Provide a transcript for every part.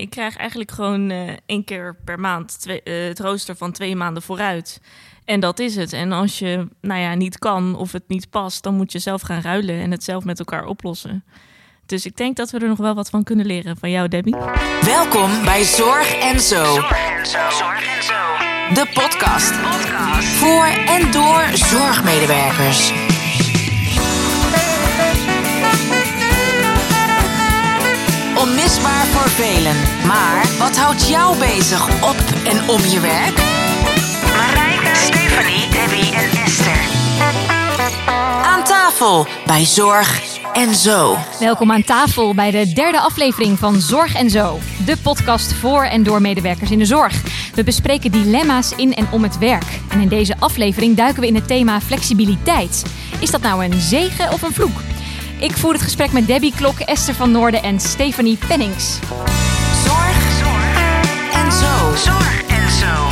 ik krijg eigenlijk gewoon uh, één keer per maand twee, uh, het rooster van twee maanden vooruit. En dat is het. En als je nou ja, niet kan of het niet past, dan moet je zelf gaan ruilen en het zelf met elkaar oplossen. Dus ik denk dat we er nog wel wat van kunnen leren van jou, Debbie. Welkom bij Zorg en Zo. Zorg en Zo. Zorg en Zo. De podcast. podcast. Voor en door zorgmedewerkers. Onmisbaar voor velen. Maar wat houdt jou bezig op en om je werk? Marijke, Stephanie, Debbie en Esther. Aan tafel bij Zorg en Zo. Welkom aan tafel bij de derde aflevering van Zorg en Zo. De podcast voor en door medewerkers in de zorg. We bespreken dilemma's in en om het werk. En in deze aflevering duiken we in het thema flexibiliteit. Is dat nou een zegen of een vloek? Ik voer het gesprek met Debbie Klok, Esther van Noorden en Stephanie Pennings. Zorg, zorg en zo. Zorg en zo.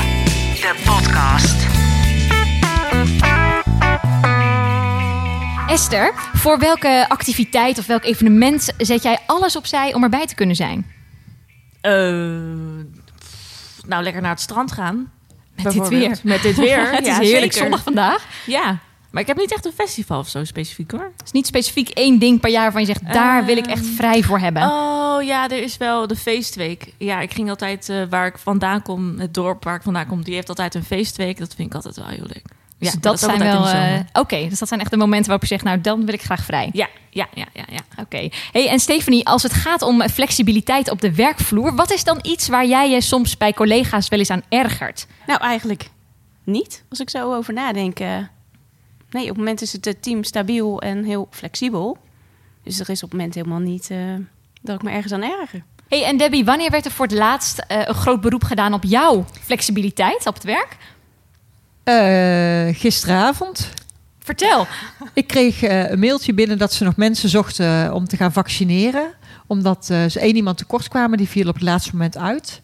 De podcast. Esther, voor welke activiteit of welk evenement zet jij alles opzij om erbij te kunnen zijn? Uh, nou, lekker naar het strand gaan. Met dit weer. Met dit weer. het is heerlijk zondag vandaag. Ja, maar ik heb niet echt een festival of zo specifiek hoor. Het is niet specifiek één ding per jaar waarvan je zegt, daar wil ik echt Ehm, vrij voor hebben. Oh ja, er is wel de feestweek. Ja, ik ging altijd uh, waar ik vandaan kom, het dorp waar ik vandaan kom, die heeft altijd een feestweek. Dat vind ik altijd wel heel leuk. Dus ja, dat, zijn wel. Uh, Oké, okay, dus dat zijn echt de momenten waarop je zegt, nou dan wil ik graag vrij. Ja, ja, ja, ja. ja. Oké. Okay. Hey, en Stephanie, als het gaat om flexibiliteit op de werkvloer, wat is dan iets waar jij je soms bij collega's wel eens aan ergert? Nou, eigenlijk niet. Als ik zo over nadenk. Nee, op het moment is het team stabiel en heel flexibel. Dus er is op het moment helemaal niet uh, dat ik me ergens aan erger. Hey, en Debbie, wanneer werd er voor het laatst uh, een groot beroep gedaan op jouw flexibiliteit op het werk? Uh, gisteravond. Vertel. Ik kreeg uh, een mailtje binnen dat ze nog mensen zochten om te gaan vaccineren. Omdat uh, ze één iemand tekort kwamen, die viel op het laatste moment uit.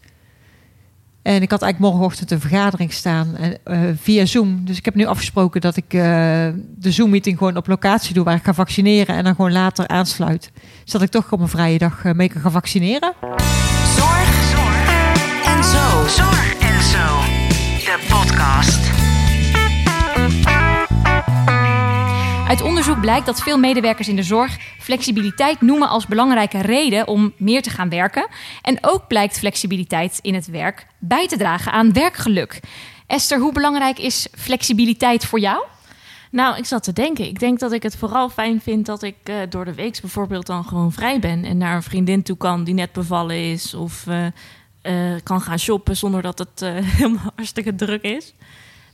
En ik had eigenlijk morgenochtend een vergadering staan en, via Zoom. Dus ik heb nu afgesproken dat ik de Zoom-meeting gewoon op locatie doe waar ik ga vaccineren. En dan gewoon later aansluit. Zodat ik toch op een vrije dag mee kan gaan vaccineren. Zorg, zorg en zo. Zorg en zo. De podcast. Blijkt dat veel medewerkers in de zorg flexibiliteit noemen als belangrijke reden om meer te gaan werken. En ook blijkt flexibiliteit in het werk bij te dragen aan werkgeluk. Esther, hoe belangrijk is flexibiliteit voor jou? Nou, ik zat te denken. Ik denk dat ik het vooral fijn vind dat ik uh, door de week bijvoorbeeld dan gewoon vrij ben en naar een vriendin toe kan die net bevallen is of uh, uh, kan gaan shoppen zonder dat het helemaal hartstikke druk is.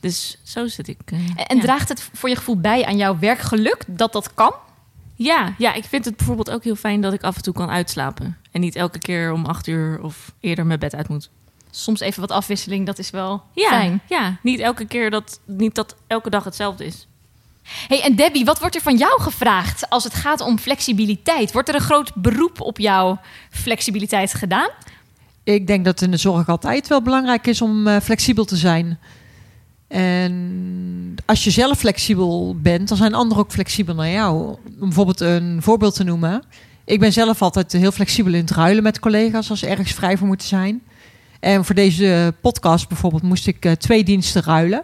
Dus zo zit ik. Uh, en ja. draagt het voor je gevoel bij aan jouw werkgeluk dat dat kan? Ja, ja, ik vind het bijvoorbeeld ook heel fijn dat ik af en toe kan uitslapen. En niet elke keer om acht uur of eerder mijn bed uit moet. Soms even wat afwisseling, dat is wel ja, fijn. Ja, niet elke keer dat, niet dat elke dag hetzelfde is. Hey, en Debbie, wat wordt er van jou gevraagd als het gaat om flexibiliteit? Wordt er een groot beroep op jouw flexibiliteit gedaan? Ik denk dat in de zorg altijd wel belangrijk is om uh, flexibel te zijn. En als je zelf flexibel bent, dan zijn anderen ook flexibel naar jou. Om bijvoorbeeld een voorbeeld te noemen. Ik ben zelf altijd heel flexibel in het ruilen met collega's als ze ergens vrij voor moeten zijn. En voor deze podcast bijvoorbeeld moest ik uh, twee diensten ruilen.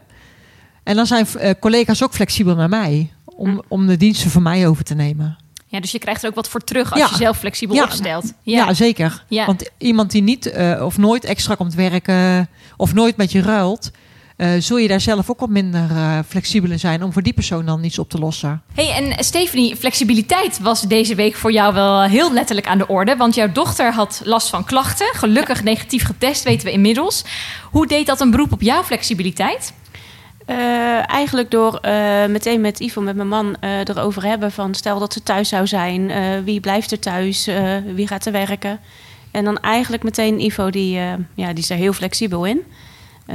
En dan zijn uh, collega's ook flexibel naar mij om, om de diensten van mij over te nemen. Ja, dus je krijgt er ook wat voor terug als ja. je zelf flexibel ja. opstelt. Ja, ja zeker. Want iemand die niet uh, of nooit extra komt werken of nooit met je ruilt, uh, zul je daar zelf ook wat minder uh, flexibel in zijn om voor die persoon dan iets op te lossen. Hey, en Stephanie, flexibiliteit was deze week voor jou wel heel letterlijk aan de orde. Want jouw dochter had last van klachten. Gelukkig negatief getest, weten we inmiddels. Hoe deed dat een beroep op jouw flexibiliteit? Uh, eigenlijk door uh, meteen met Ivo, met mijn man, uh, erover hebben van stel dat ze thuis zou zijn, wie blijft er thuis, wie gaat er werken. En dan eigenlijk meteen Ivo, die, ja, die is er heel flexibel in.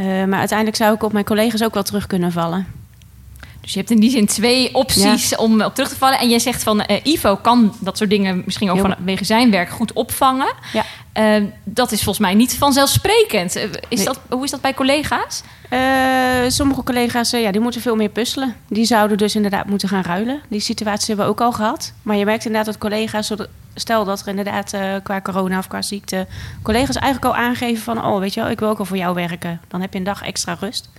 Maar uiteindelijk zou ik op mijn collega's ook wel terug kunnen vallen. Dus je hebt in die zin twee opties ja. om op terug te vallen. En jij zegt van Ivo kan dat soort dingen misschien ook vanwege zijn werk goed opvangen. Ja. dat is volgens mij niet vanzelfsprekend. Is nee. dat, hoe is dat bij collega's? Sommige collega's ja, die moeten veel meer puzzelen. Die zouden dus inderdaad moeten gaan ruilen. Die situatie hebben we ook al gehad. Maar je merkt inderdaad dat collega's stel dat er inderdaad eh, qua corona of qua ziekte collega's eigenlijk al aangeven van, oh weet je wel, ik wil ook al voor jou werken. Dan heb je een dag extra rust.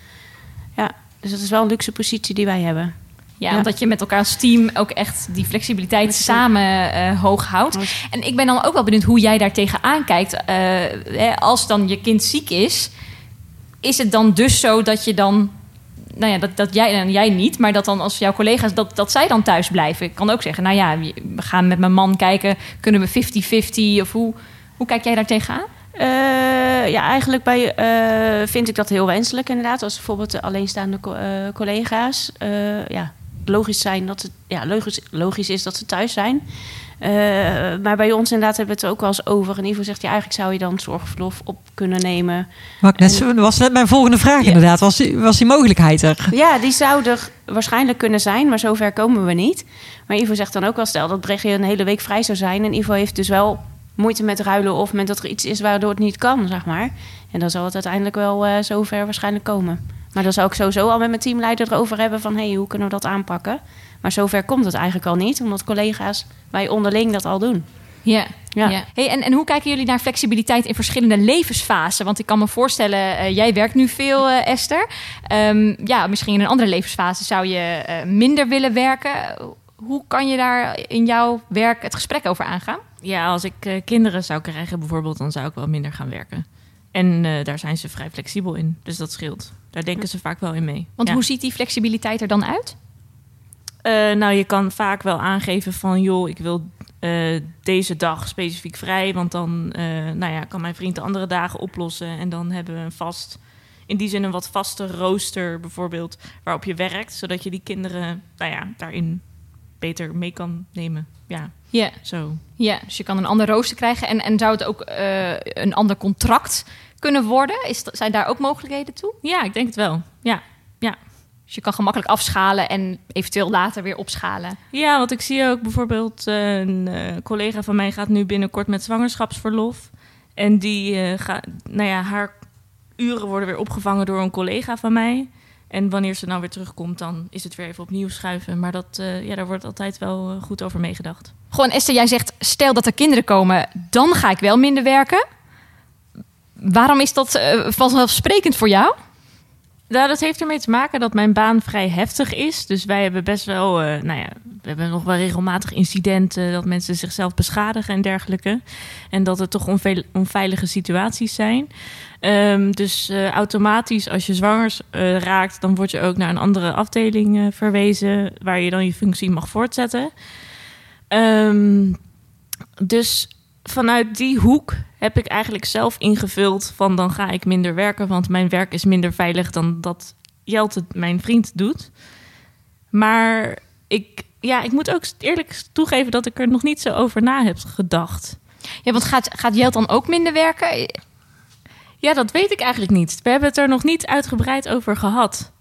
Ja, dus dat is wel een luxe positie die wij hebben. Ja, Ja. omdat je met elkaar als team ook echt die flexibiliteit samen eh, hoog houdt. En ik ben dan ook wel benieuwd hoe jij daar tegenaan kijkt. Eh, hè, als dan je kind ziek is, is het dan dus zo dat je dan... Nou ja, dat, dat jij en jij niet, maar dat dan als jouw collega's... Dat, dat zij dan thuis blijven. Ik kan ook zeggen, nou ja, we gaan met mijn man kijken... kunnen we 50-50 of hoe, hoe kijk jij daar tegenaan? Eh, ja, eigenlijk bij, eh, vind ik dat heel wenselijk inderdaad. Als bijvoorbeeld de alleenstaande eh, collega's. ja, logisch, zijn dat het, ja, logisch, logisch is dat ze thuis zijn. Eh, maar bij ons inderdaad hebben we het ook wel eens over. En Ivo zegt, ja, eigenlijk zou je dan zorgverlof op kunnen nemen. Maar net, was net mijn volgende vraag inderdaad. Was die, was die mogelijkheid er? Ja, die zou er waarschijnlijk kunnen zijn, maar zover komen we niet. Maar Ivo zegt dan ook wel, stel dat Brechtje een hele week vrij zou zijn... en Ivo heeft dus wel moeite met ruilen... of met dat er iets is waardoor het niet kan, zeg maar. En dan zal het uiteindelijk wel eh, zover waarschijnlijk komen. Maar dan zou ik sowieso al met mijn teamleider erover hebben van... hé, hey, hoe kunnen we dat aanpakken? Maar zover komt het eigenlijk al niet, omdat collega's wij onderling dat al doen. Ja. Ja. Hey, en, en hoe kijken jullie naar flexibiliteit in verschillende levensfasen? Want ik kan me voorstellen, eh, jij werkt nu veel, eh, Esther. Ehm, ja, misschien in een andere levensfase zou je eh, minder willen werken. Hoe kan je daar in jouw werk het gesprek over aangaan? Ja, als ik eh, kinderen zou krijgen bijvoorbeeld, dan zou ik wel minder gaan werken. En eh, daar zijn ze vrij flexibel in, dus dat scheelt. Daar denken ze vaak wel in mee. Want Ja. hoe ziet die flexibiliteit er dan uit? Eh, nou, je kan vaak wel aangeven van, joh, ik wil eh, deze dag specifiek vrij, want dan eh, nou ja, kan mijn vriend de andere dagen oplossen en dan hebben we een vast, in die zin een wat vaste rooster bijvoorbeeld, waarop je werkt, zodat je die kinderen, nou ja, daarin beter mee kan nemen. Ja, Ja. zo. Ja, dus je kan een ander rooster krijgen. En, en zou het ook een ander contract kunnen worden? Is, zijn daar ook mogelijkheden toe? Ja, ik denk het wel. Ja. Dus je kan gemakkelijk afschalen en eventueel later weer opschalen. Ja, want ik zie ook bijvoorbeeld eh, een eh, collega van mij gaat nu binnenkort met zwangerschapsverlof. En die eh, gaat, nou ja, haar uren worden weer opgevangen door een collega van mij. En wanneer ze nou weer terugkomt, dan is het weer even opnieuw schuiven. Maar dat, ja, daar wordt altijd wel goed over meegedacht. Gewoon Esther, jij zegt, stel dat er kinderen komen, dan ga ik wel minder werken. Waarom is dat vanzelfsprekend voor jou? Nou, dat heeft ermee te maken dat mijn baan vrij heftig is. Dus wij hebben best wel, eh, nou ja, we hebben nog wel regelmatig incidenten dat mensen zichzelf beschadigen en dergelijke. En dat het toch onve- onveilige situaties zijn. Ehm, dus eh, automatisch, als je zwanger eh, raakt, dan word je ook naar een andere afdeling verwezen waar je dan je functie mag voortzetten. Ehm, dus vanuit die hoek heb ik eigenlijk zelf ingevuld van dan ga ik minder werken, want mijn werk is minder veilig dan dat Jelte, mijn vriend, doet. Maar ik, ja, ik moet ook eerlijk toegeven dat ik er nog niet zo over na heb gedacht. Ja, want gaat, gaat Jelt dan ook minder werken? Ja, dat weet ik eigenlijk niet. We hebben het er nog niet uitgebreid over gehad.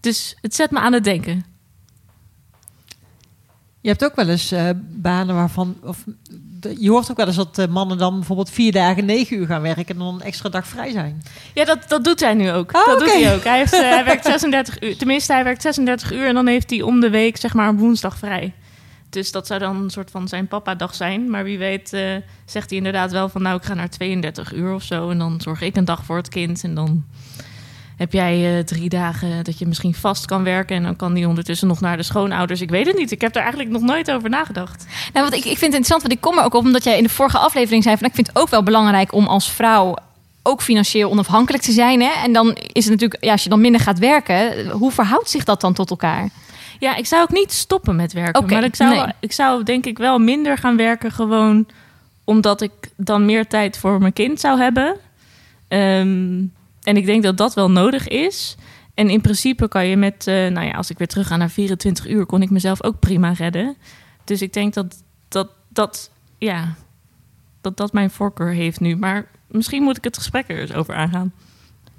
Dus het zet me aan het denken. Je hebt ook wel eens eh, banen waarvan... Of, je hoort ook wel eens dat eh, mannen dan bijvoorbeeld vier dagen negen uur gaan werken... en dan een extra dag vrij zijn. Ja, dat, dat doet hij nu ook. Oh, dat doet hij ook. Hij, heeft, eh, hij werkt 36 uur. Tenminste, hij werkt 36 uur en dan heeft hij om de week zeg maar een woensdag vrij. Dus dat zou dan een soort van zijn papa-dag zijn. Maar wie weet eh, zegt hij inderdaad wel van... nou, ik ga naar 32 uur of zo... en dan zorg ik een dag voor het kind. En dan heb jij eh, drie dagen dat je misschien vast kan werken... en dan kan die ondertussen nog naar de schoonouders. Ik weet het niet. Ik heb er eigenlijk nog nooit over nagedacht. Nou, want ik, ik vind het interessant, want ik kom er ook op omdat jij in de vorige aflevering zei van ik vind het ook wel belangrijk om als vrouw ook financieel onafhankelijk te zijn. Hè? En dan is het natuurlijk, ja, als je dan minder gaat werken, hoe verhoudt zich dat dan tot elkaar? Ja, ik zou ook niet stoppen met werken. Maar ik zou, nee. ik zou denk ik wel minder gaan werken. Gewoon omdat ik dan meer tijd voor mijn kind zou hebben. Ehm, en ik denk dat dat wel nodig is. En in principe kan je met, eh, nou ja, als ik weer terug ga naar 24 uur, kon ik mezelf ook prima redden. Dus ik denk dat dat, dat, ja, dat, dat mijn voorkeur heeft nu. Maar misschien moet ik het gesprek er eens over aangaan.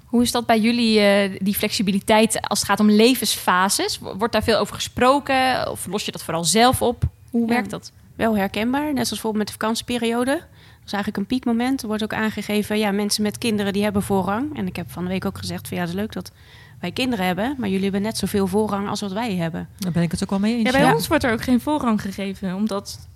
Hoe is dat bij jullie, eh, die flexibiliteit als het gaat om levensfases? Wordt daar veel over gesproken of los je dat vooral zelf op? Hoe Ja. werkt dat? Wel herkenbaar, net zoals bijvoorbeeld met de vakantieperiode. Dat is eigenlijk een piekmoment. Er wordt ook aangegeven, ja, mensen met kinderen die hebben voorrang. En ik heb van de week ook gezegd, van, ja, het is leuk dat wij kinderen hebben, maar jullie hebben net zoveel voorrang als wat wij hebben. Daar ben ik het ook wel mee eens. Ja, bij ja. ons wordt er ook geen voorrang gegeven, omdat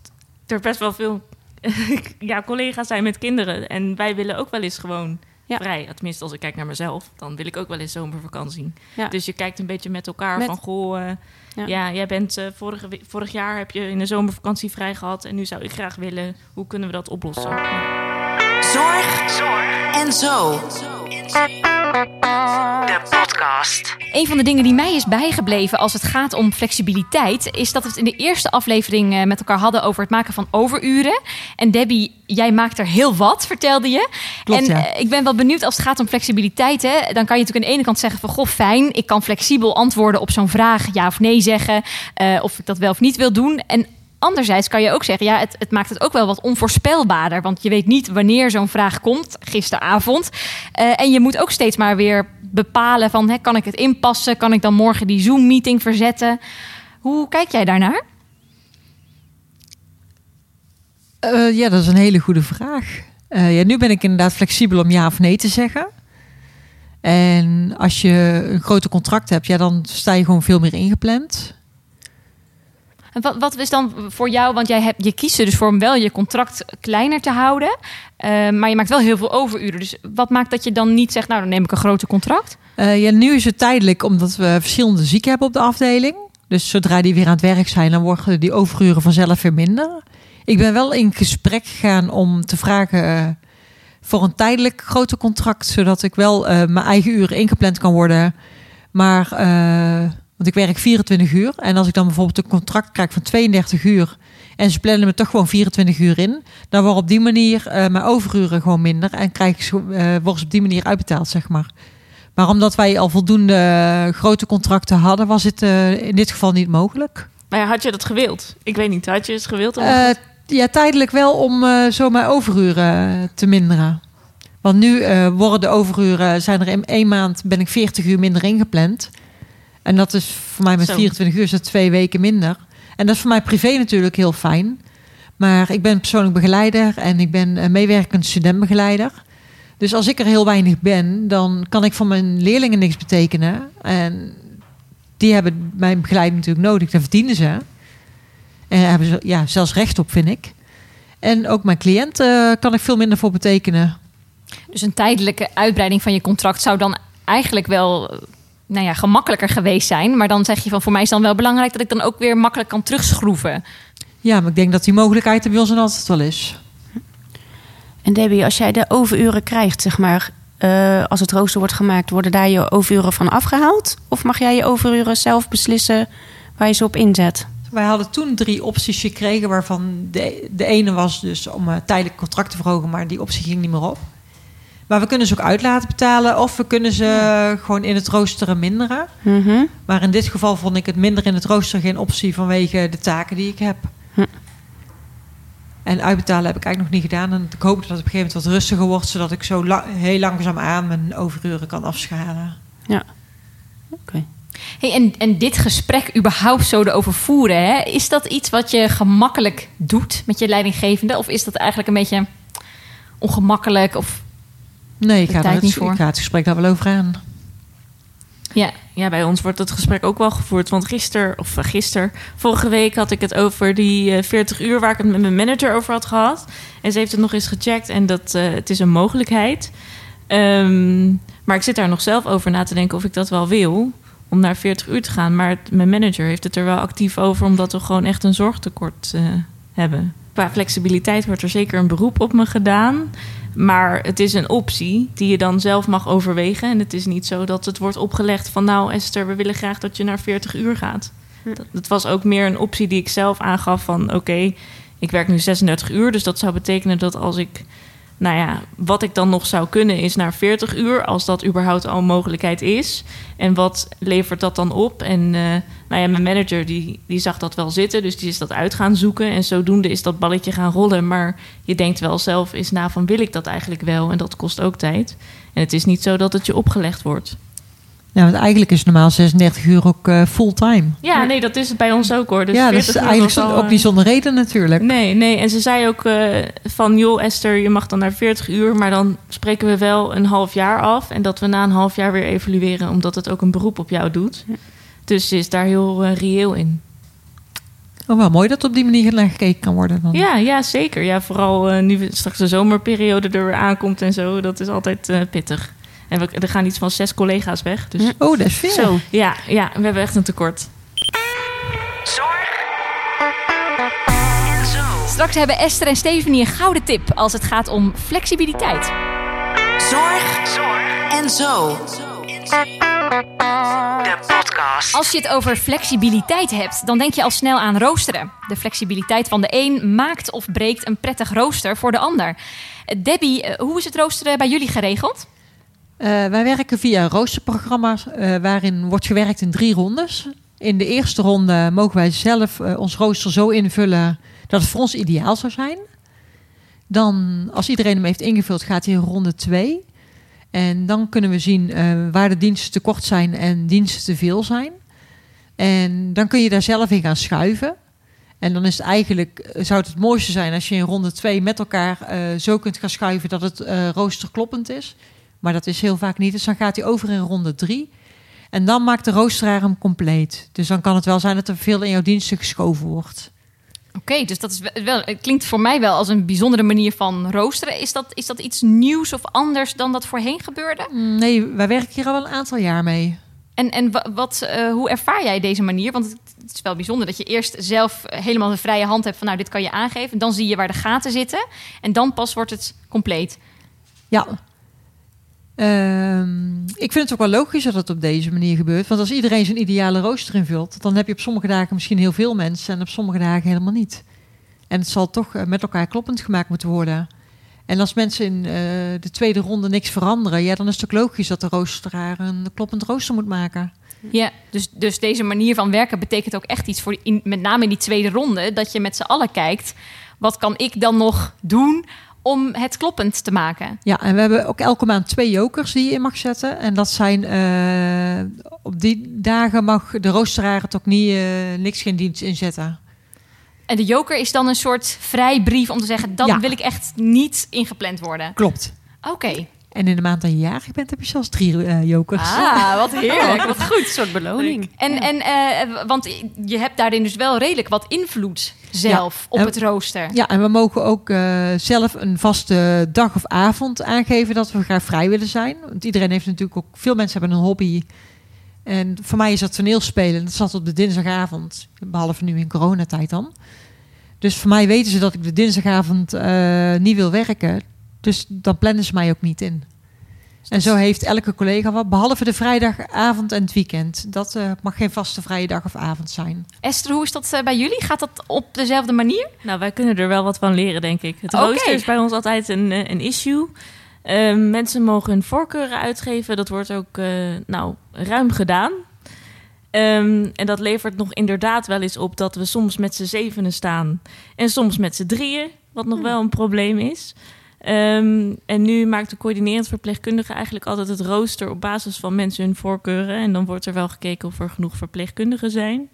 er best wel veel ja, collega's zijn met kinderen. En wij willen ook wel eens gewoon Ja. vrij. Tenminste, als ik kijk naar mezelf, dan wil ik ook wel eens zomervakantie. Ja. Dus je kijkt een beetje met elkaar Met- van... Goh, eh, Ja. ja. jij bent eh, vorige, vorig jaar heb je in de zomervakantie vrij gehad... en nu zou ik graag willen, hoe kunnen we dat oplossen? Ja. Zorg en zo. De podcast. Een van de dingen die mij is bijgebleven als het gaat om flexibiliteit, is dat we het in de eerste aflevering eh, met elkaar hadden over het maken van overuren. En Debbie, jij maakt er heel wat, vertelde je. Klopt, en ja. eh, ik ben wel benieuwd als het gaat om flexibiliteit. Hè, dan kan je natuurlijk aan de ene kant zeggen van goh, fijn, ik kan flexibel antwoorden op zo'n vraag, ja of nee zeggen, eh, of ik dat wel of niet wil doen. En Anderzijds kan je ook zeggen, ja, het, het maakt het ook wel wat onvoorspelbaarder. Want je weet niet wanneer zo'n vraag komt, gisteravond. Eh, en je moet ook steeds maar weer bepalen van, hè, kan ik het inpassen? Kan ik dan morgen die Zoom-meeting verzetten? Hoe kijk jij daarnaar? Eh, ja, dat is een hele goede vraag. Eh, ja, nu ben ik inderdaad flexibel om ja of nee te zeggen. En als je een groter contract hebt, ja, dan sta je gewoon veel meer ingepland. En wat, wat is dan voor jou, want jij hebt, je kiest er dus voor om wel je contract kleiner te houden. eh, maar je maakt wel heel veel overuren. Dus wat maakt dat je dan niet zegt, nou dan neem ik een groter contract? Eh, ja, nu is het tijdelijk omdat we verschillende zieken hebben op de afdeling. Dus zodra die weer aan het werk zijn, dan worden die overuren vanzelf weer minder. Ik ben wel in gesprek gegaan om te vragen eh, voor een tijdelijk groter contract, zodat ik wel mijn eigen uren ingepland kan worden. Maar, want ik werk 24 uur. En als ik dan bijvoorbeeld een contract krijg van 32 uur en ze plannen me toch gewoon 24 uur in, dan worden op die manier eh, mijn overuren gewoon minder en krijg ik, eh, worden ze op die manier uitbetaald, zeg maar. Maar omdat wij al voldoende eh, grote contracten hadden, was het in dit geval niet mogelijk. Maar ja, had je dat gewild? Ik weet niet, had je het gewild? ja, tijdelijk wel om zo mijn overuren te minderen. Want nu worden de overuren, zijn er in één maand ben ik 40 uur minder ingepland. En dat is voor mij met Zo. 24 uur is dat twee weken minder. En dat is voor mij privé natuurlijk heel fijn. Maar ik ben persoonlijk begeleider en ik ben eh, meewerkend studentbegeleider. Dus als ik er heel weinig ben, dan kan ik voor mijn leerlingen niks betekenen. En die hebben mijn begeleiding natuurlijk nodig, daar verdienen ze. En daar hebben ze ja, zelfs recht op, vind ik. En ook mijn cliënten kan ik veel minder voor betekenen. Dus een tijdelijke uitbreiding van je contract zou dan eigenlijk wel nou ja, gemakkelijker geweest zijn. Maar dan zeg je van voor mij is dan wel belangrijk dat ik dan ook weer makkelijk kan terugschroeven. Ja, maar ik denk dat die mogelijkheid er bij ons dan altijd wel is. En Debbie, als jij de overuren krijgt, zeg maar, eh, als het rooster wordt gemaakt, worden daar je overuren van afgehaald? Of mag jij je overuren zelf beslissen waar je ze op inzet? Wij hadden toen drie opties gekregen, waarvan de, de ene was dus om eh, tijdelijk contract te verhogen, maar die optie ging niet meer op. Maar we kunnen ze ook uit laten betalen of we kunnen ze gewoon in het roosteren minderen. Mhm. Maar in dit geval vond ik het minder in het rooster geen optie vanwege de taken die ik heb. Hm. En uitbetalen heb ik eigenlijk nog niet gedaan. En ik hoop dat het op een gegeven moment wat rustiger wordt, zodat ik zo la- heel langzaam aan mijn overuren kan afschalen. Oké. Hey, en, en dit gesprek überhaupt zo erover voeren, hè, is dat iets wat je gemakkelijk doet met je leidinggevende? Of is dat eigenlijk een beetje ongemakkelijk? Of, Nee, ik ga, tijd het, niet voor. ik ga het gesprek daar wel over aan. ja, Ja, bij ons wordt het gesprek ook wel gevoerd. Want gisteren, of eh, gisteren, vorige week had ik het over die eh, 40 uur waar ik het met mijn manager over had gehad. En ze heeft het nog eens gecheckt en dat eh, het is een mogelijkheid. Ehm, maar ik zit daar nog zelf over na te denken of ik dat wel wil. Om naar 40 uur te gaan. Maar het- mijn manager heeft het er wel actief over, omdat we gewoon echt een zorgtekort eh, hebben. Qua flexibiliteit wordt er zeker een beroep op me gedaan. Maar het is een optie die je dan zelf mag overwegen. En het is niet zo dat het wordt opgelegd van... nou Esther, we willen graag dat je naar 40 uur gaat. Dat, dat was ook meer een optie die ik zelf aangaf van... oké, ik werk nu 36 uur, dus dat zou betekenen dat als ik... nou ja, wat ik dan nog zou kunnen is naar 40 uur... als dat überhaupt al een mogelijkheid is. En wat levert dat dan op? En eh, nou ja, mijn manager die, die zag dat wel zitten, dus die is dat uit gaan zoeken. En zodoende is dat balletje gaan rollen. Maar je denkt wel zelf eens na van wil ik dat eigenlijk wel? En dat kost ook tijd. En het is niet zo dat het je opgelegd wordt. Ja, want eigenlijk is normaal 36 uur ook eh, fulltime. Ja, nee, dat is het bij ons ook hoor. Dus ja, dat is 40 uur eigenlijk al, ook niet eh, zonder reden natuurlijk. Nee, nee. En ze zei ook eh, van... joh Esther, je mag dan naar 40 uur... maar dan spreken we wel een half jaar af... en dat we na een half jaar weer evalueren... omdat het ook een beroep op jou doet. Dus ze is daar heel reëel in. Oh, wel mooi dat op die manier naar gekeken kan worden. Dan. Ja, ja, zeker. Ja, vooral nu straks de zomerperiode er weer aankomt en zo. Dat is altijd eh, pittig. En we, er gaan iets van zes collega's weg. Dus Oh, dat is veel. Zo. ja, ja, we hebben echt een tekort. Zorg en zo. Straks hebben Esther en Stephanie een gouden tip als het gaat om flexibiliteit. Zorg, zorg en zo. De podcast. Als je het over flexibiliteit hebt, dan denk je al snel aan roosteren. De flexibiliteit van de een maakt of breekt een prettig rooster voor de ander. Debbie, eh, hoe is het roosteren bij jullie geregeld? Eh, wij werken via een roosterprogramma eh, waarin wordt gewerkt in drie rondes. In de eerste ronde mogen wij zelf eh, ons rooster zo invullen dat het voor ons ideaal zou zijn. Dan, als iedereen hem heeft ingevuld, gaat hij in ronde 2. En dan kunnen we zien waar de diensten tekort zijn en diensten te veel zijn. En dan kun je daar zelf in gaan schuiven. En dan is het eigenlijk, zou het het mooiste zijn als je in ronde 2 met elkaar zo kunt gaan schuiven dat het rooster kloppend is. Maar dat is heel vaak niet. Dus dan gaat hij over in ronde 3. En dan maakt de roosteraar hem compleet. Dus dan kan het wel zijn dat er veel in jouw diensten geschoven wordt. Oké, dus dat is wel- het klinkt voor mij wel als een bijzondere manier van roosteren. Is dat, is dat iets nieuws of anders dan dat voorheen gebeurde? Mm, Nee, wij werken hier al een aantal jaar mee. En, en wa- wat, eh, hoe ervaar jij deze manier? Want het, het is wel bijzonder dat je eerst zelf helemaal de vrije hand hebt van nou, dit kan je aangeven. Dan zie je waar de gaten zitten. En dan pas wordt het compleet. Ja. Ehm, ik vind het ook wel logisch dat het op deze manier gebeurt. Want als iedereen zijn ideale rooster invult, dan heb je op sommige dagen misschien heel veel mensen en op sommige dagen helemaal niet. En het zal toch eh, met elkaar kloppend gemaakt moeten worden. En als mensen in eh, de tweede ronde niks veranderen, ja, dan is het ook logisch dat de roosteraar een kloppend rooster moet maken. Ja, dus, dus deze manier van werken betekent ook echt iets voor in, met name in die tweede ronde. Dat je met z'n allen kijkt, wat kan ik dan nog doen om het kloppend te maken? Ja, en we hebben ook elke maand twee jokers die je in mag zetten. En dat zijn eh, op die dagen mag de roosteraar het ook niet eh, niks geen dienst inzetten. En de joker is dan een soort vrijbrief om te zeggen, dan Ja. wil ik echt niet ingepland worden. Klopt. Oké. En in de maand dat je jarig bent, heb je zelfs drie eh, jokers. Ah, wat heerlijk. Wat goed. Een soort beloning. En, en eh, want je hebt daarin dus wel redelijk wat invloed zelf op en- het rooster. Ja, en we mogen ook eh, zelf een vaste dag of avond aangeven dat we graag vrij willen zijn. Want iedereen heeft natuurlijk ook, veel mensen hebben een hobby. En voor mij is dat toneelspelen. Dat zat op de dinsdagavond, behalve nu in coronatijd dan. Dus voor mij weten ze dat ik de dinsdagavond eh, niet wil werken. Dus dan plannen ze mij ook niet in. En zo heeft elke collega wat, behalve de vrijdagavond en het weekend. Dat eh, mag geen vaste vrije dag of avond zijn. Esther, hoe is dat eh, bij jullie? Gaat dat op dezelfde manier? Nou, wij kunnen er wel wat van leren, denk ik. Het rooster is bij ons altijd een, eh, een issue. Eh, mensen mogen hun voorkeuren uitgeven. Dat wordt ook eh, nou, ruim gedaan. Ehm, en dat levert nog inderdaad wel eens op dat we soms met z'n zevenen staan. En soms met z'n drieën, wat nog wel een probleem is. Ehm, en nu maakt de coördinerend verpleegkundige eigenlijk altijd het rooster op basis van mensen hun voorkeuren. En dan wordt er wel gekeken of er genoeg verpleegkundigen zijn.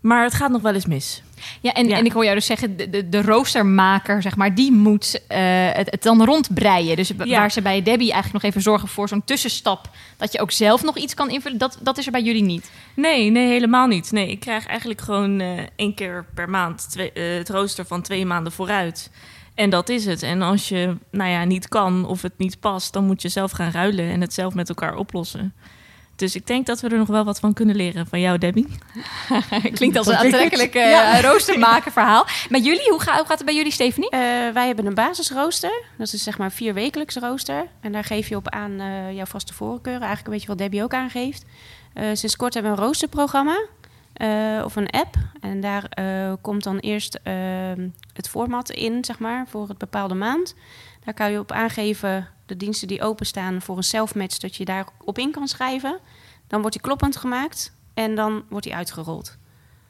Maar het gaat nog wel eens mis. Ja, en, Ja. en ik hoor jou dus zeggen, de, de, de roostermaker, zeg maar, die moet eh, het, het dan rondbreien. Dus Ja. waar ze bij Debbie eigenlijk nog even zorgen voor zo'n tussenstap, dat je ook zelf nog iets kan invullen, dat, dat is er bij jullie niet. Nee, nee, helemaal niet. Nee, ik krijg eigenlijk gewoon eh, één keer per maand twee, eh, het rooster van twee maanden vooruit. En dat is het. En als je nou ja, niet kan of het niet past, dan moet je zelf gaan ruilen en het zelf met elkaar oplossen. Dus ik denk dat we er nog wel wat van kunnen leren van jou, Debbie. Klinkt als een aantrekkelijk goed. eh, Ja. roostermaker verhaal. Met jullie, hoe, ga, hoe gaat het bij jullie, Stephanie? Eh, wij hebben een basisrooster. Dat is zeg maar vier wekelijks rooster. En daar geef je op aan eh, jouw vaste voorkeuren. Eigenlijk een beetje wat Debbie ook aangeeft. Eh, sinds kort hebben we een roosterprogramma. Eh, of een app. En daar eh, komt dan eerst eh, het format in, zeg maar, voor het bepaalde maand. Daar kan je op aangeven de diensten die openstaan voor een self-match, dat je daarop in kan schrijven. Dan wordt die kloppend gemaakt en dan wordt die uitgerold.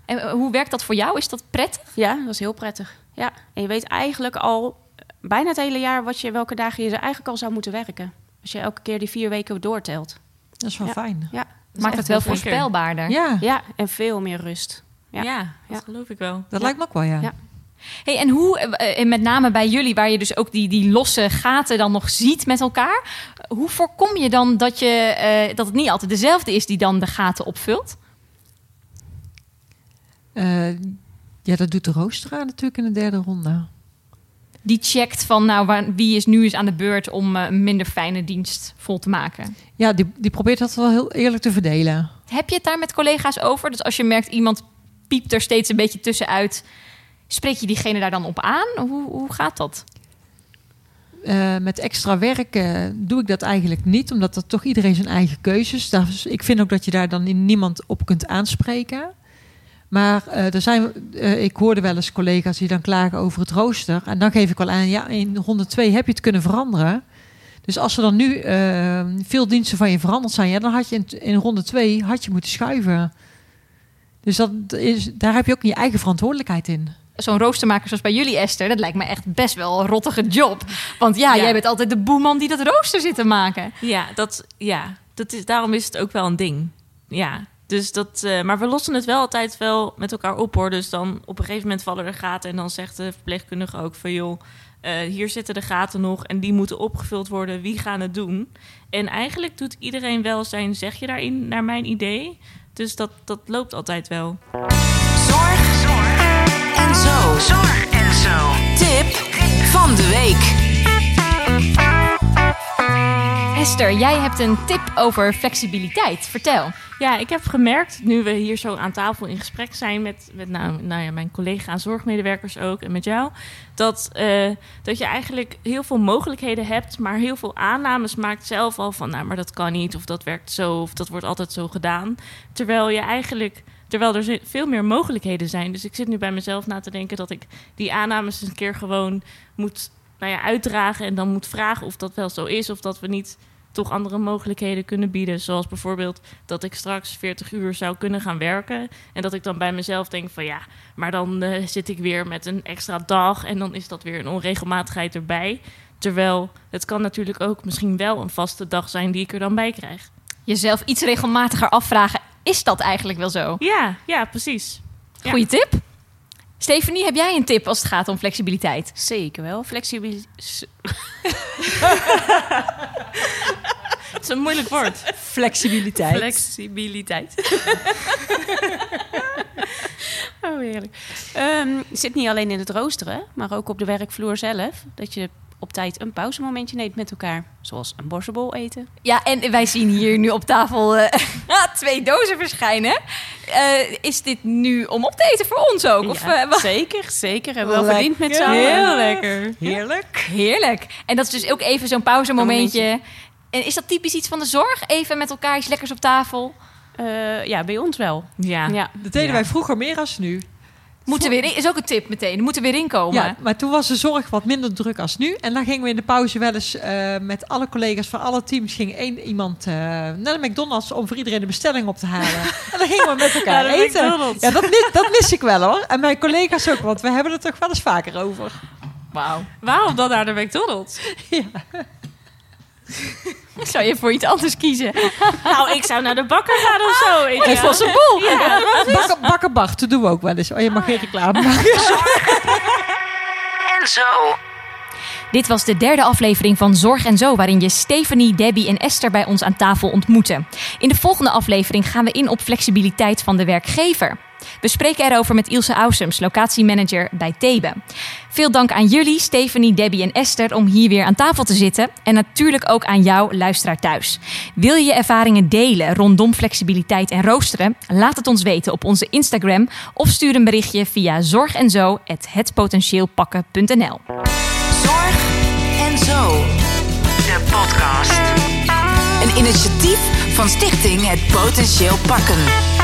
En eh, hoe werkt dat voor jou? Is dat prettig? Ja, dat is heel prettig. Ja, en je weet eigenlijk al bijna het hele jaar wat je, welke dagen je er eigenlijk al zou moeten werken. Als je elke keer die vier weken doortelt. Dat is wel Ja. fijn. Ja, Maakt het wel voorspelbaarder. Ja, ja en veel meer rust. Ja, Ja. dat Ja. geloof ik wel. dat lijkt me ook wel, ja. Ja. Hey, en hoe, eh, en met name bij jullie, waar je dus ook die, die losse gaten dan nog ziet met elkaar. Hoe voorkom je dan dat, je, eh, dat het niet altijd dezelfde is die dan de gaten opvult? Eh, ja, dat doet de roosteraar natuurlijk in de derde ronde. Die checkt van, nou, waar- wie is nu eens aan de beurt om eh, een minder fijne dienst vol te maken. Ja, die, die probeert dat wel heel eerlijk te verdelen. Heb je het daar met collega's over? Dus als je merkt iemand piept er steeds een beetje tussenuit, spreek je diegene daar dan op aan? Hoe, hoe gaat dat? Eh, met extra werk eh, doe ik dat eigenlijk niet, omdat dat toch iedereen zijn eigen keuzes. Daar, is- ik vind ook dat je daar dan in niemand op kunt aanspreken. Maar eh, er zijn, eh, ik hoorde wel eens collega's die dan klagen over het rooster. En dan geef ik wel aan, ja, in ronde 2 heb je het kunnen veranderen. Dus als er dan nu eh, veel diensten van je veranderd zijn, ja, dan had je in, in ronde 2 had je moeten schuiven. Dus dat is, daar heb je ook je eigen verantwoordelijkheid in. Zo'n roostermaker zoals bij jullie, Esther, dat lijkt me echt best wel een rottige job. Want ja, Ja. jij bent altijd de boeman die dat rooster zit te maken. Ja, dat, ja dat is, daarom is het ook wel een ding. Ja, dus dat, eh, maar we lossen het wel altijd wel met elkaar op hoor. Dus dan op een gegeven moment vallen er gaten. En dan zegt de verpleegkundige ook van joh, eh, hier zitten de gaten nog en die moeten opgevuld worden. Wie gaan het doen? En eigenlijk doet iedereen wel zijn zegje daarin, naar mijn idee. Dus dat, dat loopt altijd wel. Zorg en zo. Zorg en zo. Tip van de week. Esther, jij hebt een tip over flexibiliteit. Vertel. Ja, ik heb gemerkt, nu we hier zo aan tafel in gesprek zijn met, met nou, nou ja, mijn collega zorgmedewerkers ook en met jou, dat, eh, dat je eigenlijk heel veel mogelijkheden hebt, maar heel veel aannames maakt zelf al van, nou, maar dat kan niet, of dat werkt zo, of dat wordt altijd zo gedaan. Terwijl je eigenlijk, terwijl er veel meer mogelijkheden zijn. Dus ik zit nu bij mezelf na te denken dat ik die aannames een keer gewoon moet nou ja, uitdragen en dan moet vragen of dat wel zo is, of dat we niet toch andere mogelijkheden kunnen bieden. Zoals bijvoorbeeld dat ik straks 40 uur zou kunnen gaan werken. En dat ik dan bij mezelf denk van ja, maar dan eh, zit ik weer met een extra dag en dan is dat weer een onregelmatigheid erbij. Terwijl het kan natuurlijk ook misschien wel een vaste dag zijn die ik er dan bij krijg. Jezelf iets regelmatiger afvragen. Is dat eigenlijk wel zo? Ja, ja, precies. Ja. Goeie tip. Stephanie, heb jij een tip als het gaat om flexibiliteit? Zeker wel. Flexibel. Het is een moeilijk woord. Flexibiliteit. Flexibiliteit. Oh, heerlijk. Ehm, zit niet alleen in het roosteren, maar ook op de werkvloer zelf. Dat je op tijd een pauzemomentje neemt met elkaar. Zoals een borstenbol eten. Ja, en wij zien hier nu op tafel eh, twee dozen verschijnen. Eh, is dit nu om op te eten voor ons ook? Of, Ja, eh, zeker, zeker. Hebben we wel verdiend met z'n allen. Heel lekker. Heerlijk. Heerlijk. En dat is dus ook even zo'n pauzemomentje. En is dat typisch iets van de zorg? Even met elkaar iets lekkers op tafel. Eh, ja, bij ons wel. Ja. Ja. Dat deden Ja. wij vroeger meer als nu. Moeten weer in, is ook een tip meteen. Moeten weer inkomen. Ja, maar toen was de zorg wat minder druk als nu. En dan gingen we in de pauze wel eens eh, met alle collega's van alle teams... ging één iemand eh, naar de McDonald's om voor iedereen de bestelling op te halen. en dan gingen we met elkaar eten. Ja, dat mis, dat mis ik wel hoor. En mijn collega's ook, want we hebben het toch wel eens vaker over. Wauw. Waarom dan naar de McDonald's? Zou je voor iets anders kiezen? Nou, ik zou naar de bakker gaan of zo. weet je Het wel. was een boel. Bakken, bakken Bart, dat doen we ook wel eens. Oh, je mag geen reclame maken. En zo. Dit was de derde aflevering van Zorg en Zo, waarin je Stephanie, Debbie en Esther bij ons aan tafel ontmoette. In de volgende aflevering gaan we in op flexibiliteit van de werkgever. We spreken erover met Ilse Ausems, locatiemanager bij Thebe. Veel dank aan jullie, Stephanie, Debbie en Esther, om hier weer aan tafel te zitten. En natuurlijk ook aan jou, luisteraar thuis. Wil je je ervaringen delen rondom flexibiliteit en roosteren? Laat het ons weten op onze Instagram of stuur een berichtje via zorgenzo.hetpotentieelpakken.nl. Zorg en zo. De podcast. Een initiatief van Stichting Het Potentieel Pakken.